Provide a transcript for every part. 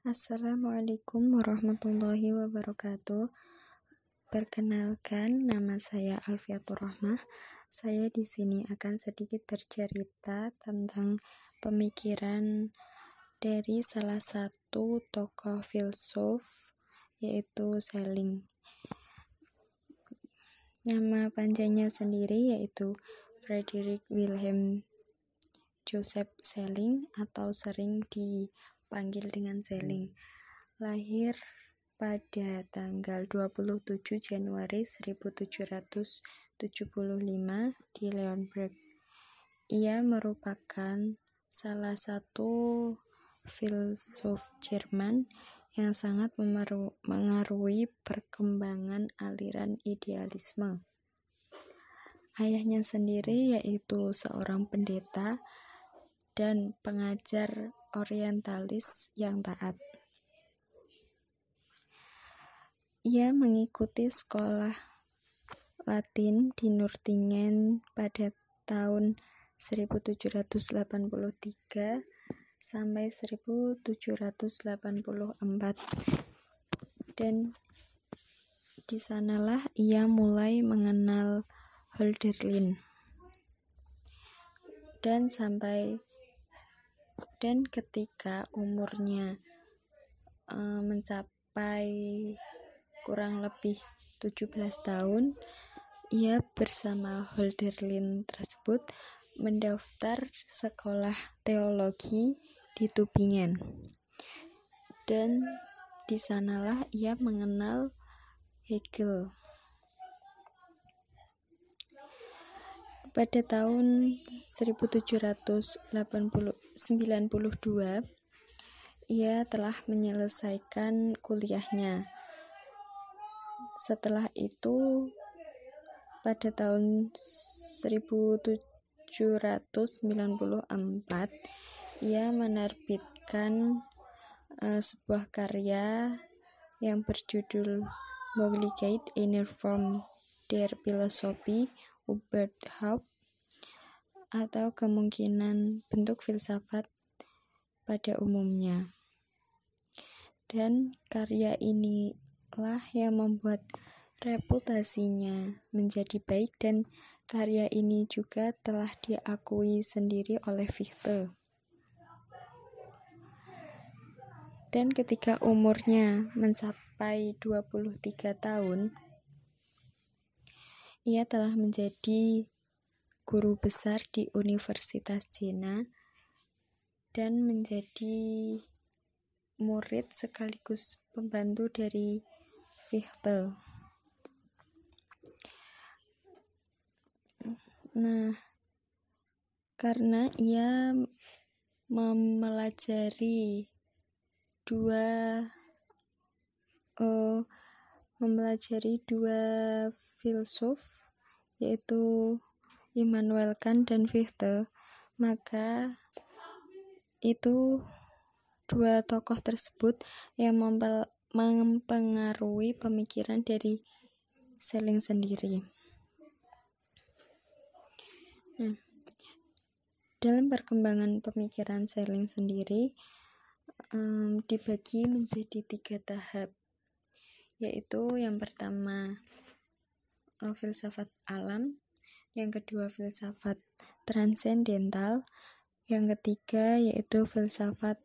Assalamualaikum warahmatullahi wabarakatuh. Perkenalkan, nama saya Alfiatur Rahmah. Saya di sini akan sedikit bercerita tentang pemikiran dari salah satu tokoh filsuf yaitu Schelling. Nama panjangnya sendiri yaitu Frederick Wilhelm Joseph Schelling atau sering dipanggil dengan Schelling. Lahir pada tanggal 27 Januari 1775 di Leonberg. Ia merupakan salah satu filsuf Jerman yang sangat mengaruhi perkembangan aliran idealisme. Ayahnya sendiri yaitu seorang pendeta dan pengajar orientalis yang taat. Ia mengikuti sekolah Latin di Nurtingen pada tahun 1783 sampai 1784 dan di sanalah ia mulai mengenal Hölderlin dan sampai dan ketika umurnya uh, mencapai kurang lebih 17 tahun ia bersama Holderlin tersebut mendaftar sekolah teologi di Tubingen dan di sanalah ia mengenal Hegel Pada tahun 1792, ia telah menyelesaikan kuliahnya. Setelah itu, pada tahun 1794, ia menerbitkan uh, sebuah karya yang berjudul Möglichkeit einer Form der Philosophie Hubert Haupt atau kemungkinan bentuk filsafat pada umumnya. Dan karya inilah yang membuat reputasinya menjadi baik dan karya ini juga telah diakui sendiri oleh Fichte. Dan ketika umurnya mencapai 23 tahun, ia telah menjadi guru besar di Universitas Jena dan menjadi murid sekaligus pembantu dari Fichte. Nah, karena ia mempelajari dua uh, mempelajari dua filsuf yaitu Immanuel Kant dan Fichte maka itu dua tokoh tersebut yang mempengaruhi pemikiran dari Schelling sendiri. Nah, dalam perkembangan pemikiran Schelling sendiri um, dibagi menjadi tiga tahap, yaitu yang pertama uh, filsafat alam, yang kedua filsafat transendental, yang ketiga yaitu filsafat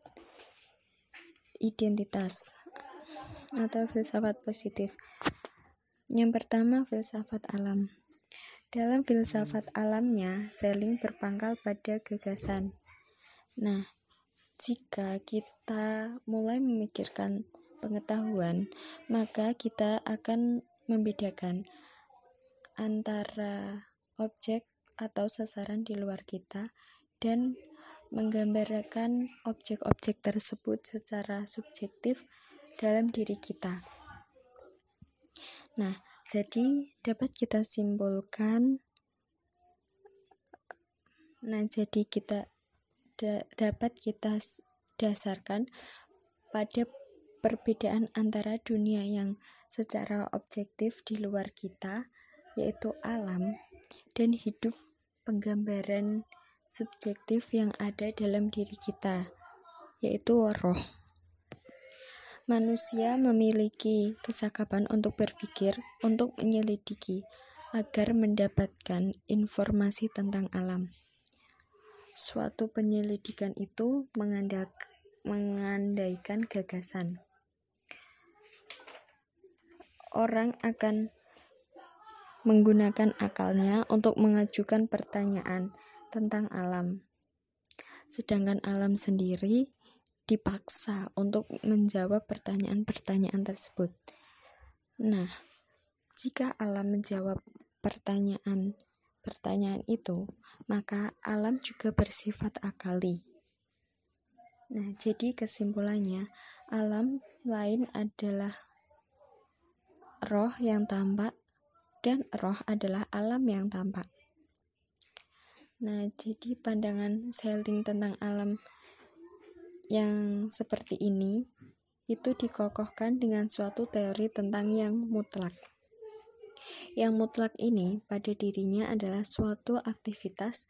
identitas atau filsafat positif. Yang pertama filsafat alam. Dalam filsafat alamnya, Schelling berpangkal pada gagasan. Nah, jika kita mulai memikirkan pengetahuan, maka kita akan membedakan antara objek atau sasaran di luar kita dan menggambarkan objek-objek tersebut secara subjektif dalam diri kita. Nah, jadi dapat kita simpulkan nah jadi kita da, dapat kita dasarkan pada perbedaan antara dunia yang secara objektif di luar kita yaitu alam, dan hidup penggambaran subjektif yang ada dalam diri kita, yaitu roh. Manusia memiliki kecakapan untuk berpikir, untuk menyelidiki, agar mendapatkan informasi tentang alam. Suatu penyelidikan itu mengandaikan gagasan. Orang akan menggunakan akalnya untuk mengajukan pertanyaan tentang alam. Sedangkan alam sendiri dipaksa untuk menjawab pertanyaan-pertanyaan tersebut. Nah, jika alam menjawab pertanyaan-pertanyaan itu, maka alam juga bersifat akali. Nah, jadi kesimpulannya, alam lain adalah roh yang tampak dan roh adalah alam yang tampak. Nah, jadi pandangan Selling tentang alam yang seperti ini itu dikokohkan dengan suatu teori tentang yang mutlak. Yang mutlak ini pada dirinya adalah suatu aktivitas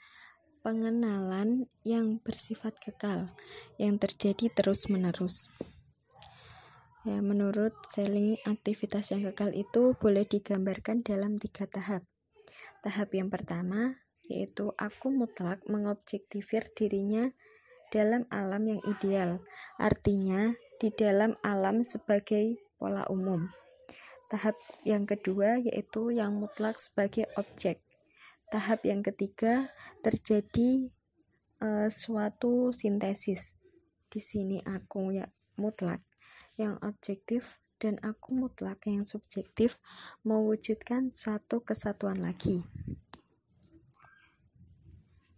pengenalan yang bersifat kekal, yang terjadi terus-menerus. Ya, menurut Selling, aktivitas yang kekal itu boleh digambarkan dalam tiga tahap. Tahap yang pertama yaitu aku mutlak mengobjektifir dirinya dalam alam yang ideal, artinya di dalam alam sebagai pola umum. Tahap yang kedua yaitu yang mutlak sebagai objek. Tahap yang ketiga terjadi uh, suatu sintesis. Di sini aku ya mutlak yang objektif dan aku mutlak yang subjektif mewujudkan suatu kesatuan lagi.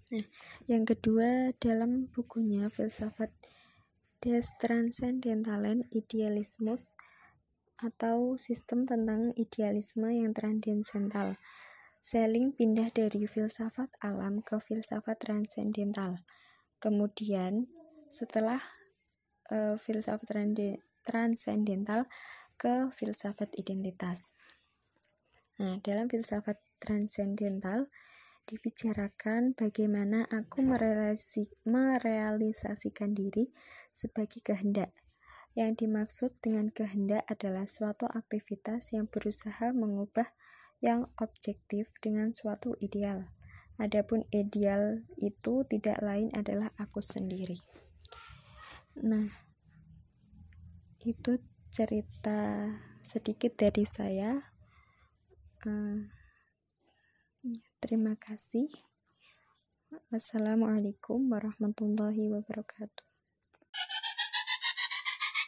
Nah, yang kedua dalam bukunya filsafat Des Transcendentalen Idealismus atau sistem tentang idealisme yang transendental. Selling pindah dari filsafat alam ke filsafat transendental. Kemudian setelah uh, filsafat transendental ke filsafat identitas. Nah, dalam filsafat transendental dibicarakan bagaimana aku merealisasikan diri sebagai kehendak. Yang dimaksud dengan kehendak adalah suatu aktivitas yang berusaha mengubah yang objektif dengan suatu ideal. Adapun ideal itu tidak lain adalah aku sendiri. Nah, itu cerita sedikit dari saya. Uh, Terima kasih. Wassalamualaikum warahmatullahi wabarakatuh.